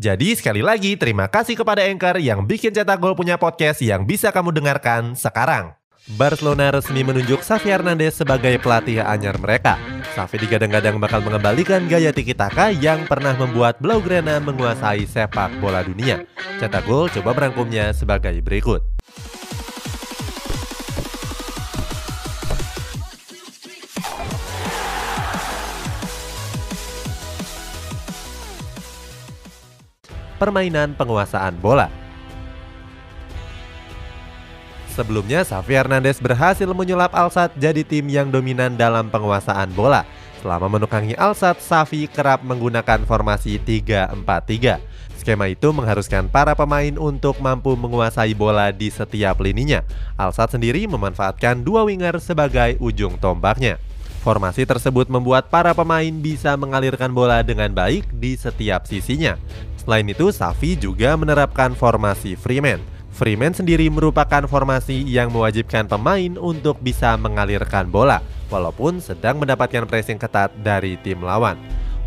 Jadi sekali lagi terima kasih kepada Anchor yang bikin Cetak Gol punya podcast yang bisa kamu dengarkan sekarang. Barcelona resmi menunjuk Xavi Hernandez sebagai pelatih anyar mereka. Xavi digadang-gadang bakal mengembalikan gaya tiki taka yang pernah membuat Blaugrana menguasai sepak bola dunia. Cetak Gol coba merangkumnya sebagai berikut. Permainan penguasaan bola. Sebelumnya, Xavi Hernandez berhasil menyulap Alsat jadi tim yang dominan dalam penguasaan bola. Selama menukangi Alsat, Xavi kerap menggunakan formasi 3-4-3. Skema itu mengharuskan para pemain untuk mampu menguasai bola di setiap lininya. Alsat sendiri memanfaatkan dua winger sebagai ujung tombaknya. Formasi tersebut membuat para pemain bisa mengalirkan bola dengan baik di setiap sisinya. Selain itu, Safi juga menerapkan formasi Freeman. Freeman sendiri merupakan formasi yang mewajibkan pemain untuk bisa mengalirkan bola, walaupun sedang mendapatkan pressing ketat dari tim lawan.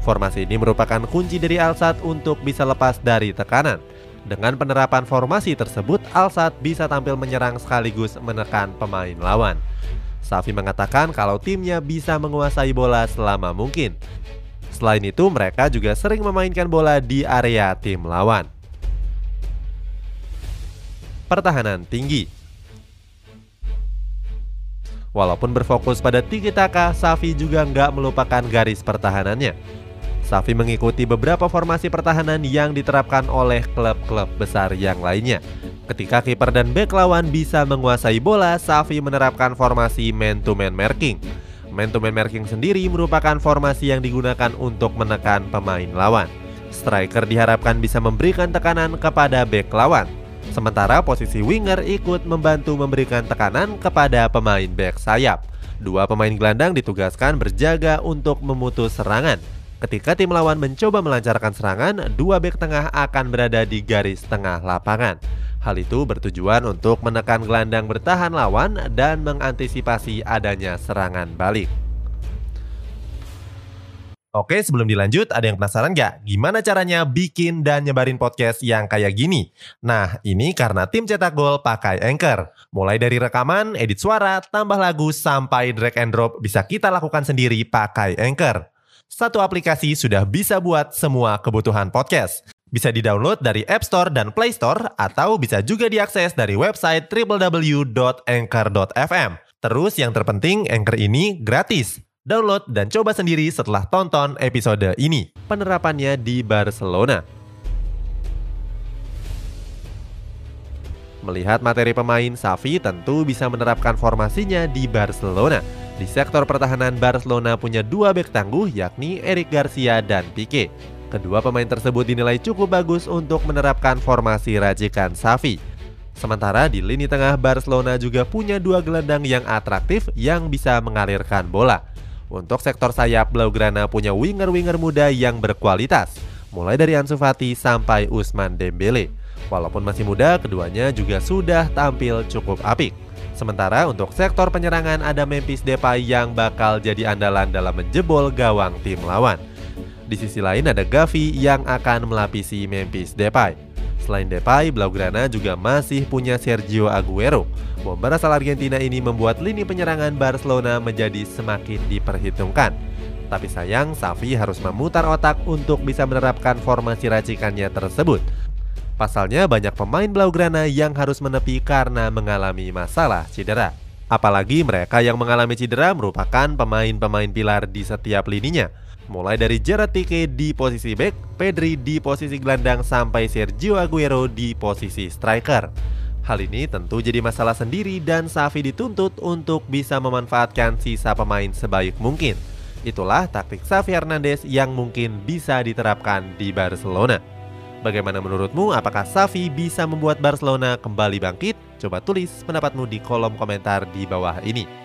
Formasi ini merupakan kunci dari Alsat untuk bisa lepas dari tekanan. Dengan penerapan formasi tersebut, Alsat bisa tampil menyerang sekaligus menekan pemain lawan. Safi mengatakan kalau timnya bisa menguasai bola selama mungkin. Selain itu, mereka juga sering memainkan bola di area tim lawan. Pertahanan tinggi Walaupun berfokus pada tiki taka, Safi juga nggak melupakan garis pertahanannya. Safi mengikuti beberapa formasi pertahanan yang diterapkan oleh klub-klub besar yang lainnya. Ketika kiper dan bek lawan bisa menguasai bola, Safi menerapkan formasi man-to-man marking man-to-man marking sendiri merupakan formasi yang digunakan untuk menekan pemain lawan. Striker diharapkan bisa memberikan tekanan kepada back lawan. Sementara posisi winger ikut membantu memberikan tekanan kepada pemain back sayap. Dua pemain gelandang ditugaskan berjaga untuk memutus serangan. Ketika tim lawan mencoba melancarkan serangan, dua back tengah akan berada di garis tengah lapangan. Hal itu bertujuan untuk menekan gelandang bertahan lawan dan mengantisipasi adanya serangan balik. Oke, sebelum dilanjut, ada yang penasaran nggak? Gimana caranya bikin dan nyebarin podcast yang kayak gini? Nah, ini karena tim cetak gol pakai Anchor. Mulai dari rekaman, edit suara, tambah lagu, sampai drag and drop bisa kita lakukan sendiri pakai Anchor. Satu aplikasi sudah bisa buat semua kebutuhan podcast. Bisa di-download dari App Store dan Play Store atau bisa juga diakses dari website www.anchor.fm. Terus yang terpenting, Anchor ini gratis. Download dan coba sendiri setelah tonton episode ini. Penerapannya di Barcelona. Melihat materi pemain, Safi tentu bisa menerapkan formasinya di Barcelona. Di sektor pertahanan, Barcelona punya dua bek tangguh yakni Eric Garcia dan Pique. Kedua pemain tersebut dinilai cukup bagus untuk menerapkan formasi racikan Safi. Sementara di lini tengah Barcelona juga punya dua gelandang yang atraktif yang bisa mengalirkan bola. Untuk sektor sayap, Blaugrana punya winger-winger muda yang berkualitas, mulai dari Ansu Fati sampai Usman Dembele. Walaupun masih muda, keduanya juga sudah tampil cukup apik. Sementara untuk sektor penyerangan ada Memphis Depay yang bakal jadi andalan dalam menjebol gawang tim lawan. Di sisi lain ada Gavi yang akan melapisi Memphis Depay. Selain Depay, Blaugrana juga masih punya Sergio Aguero. Bomber asal Argentina ini membuat lini penyerangan Barcelona menjadi semakin diperhitungkan. Tapi sayang, Safi harus memutar otak untuk bisa menerapkan formasi racikannya tersebut. Pasalnya banyak pemain Blaugrana yang harus menepi karena mengalami masalah cedera. Apalagi mereka yang mengalami cedera merupakan pemain-pemain pilar di setiap lininya. Mulai dari Gerard Pique di posisi back, Pedri di posisi gelandang sampai Sergio Aguero di posisi striker. Hal ini tentu jadi masalah sendiri dan Safi dituntut untuk bisa memanfaatkan sisa pemain sebaik mungkin. Itulah taktik Xavi Hernandez yang mungkin bisa diterapkan di Barcelona. Bagaimana menurutmu? Apakah Xavi bisa membuat Barcelona kembali bangkit? Coba tulis pendapatmu di kolom komentar di bawah ini.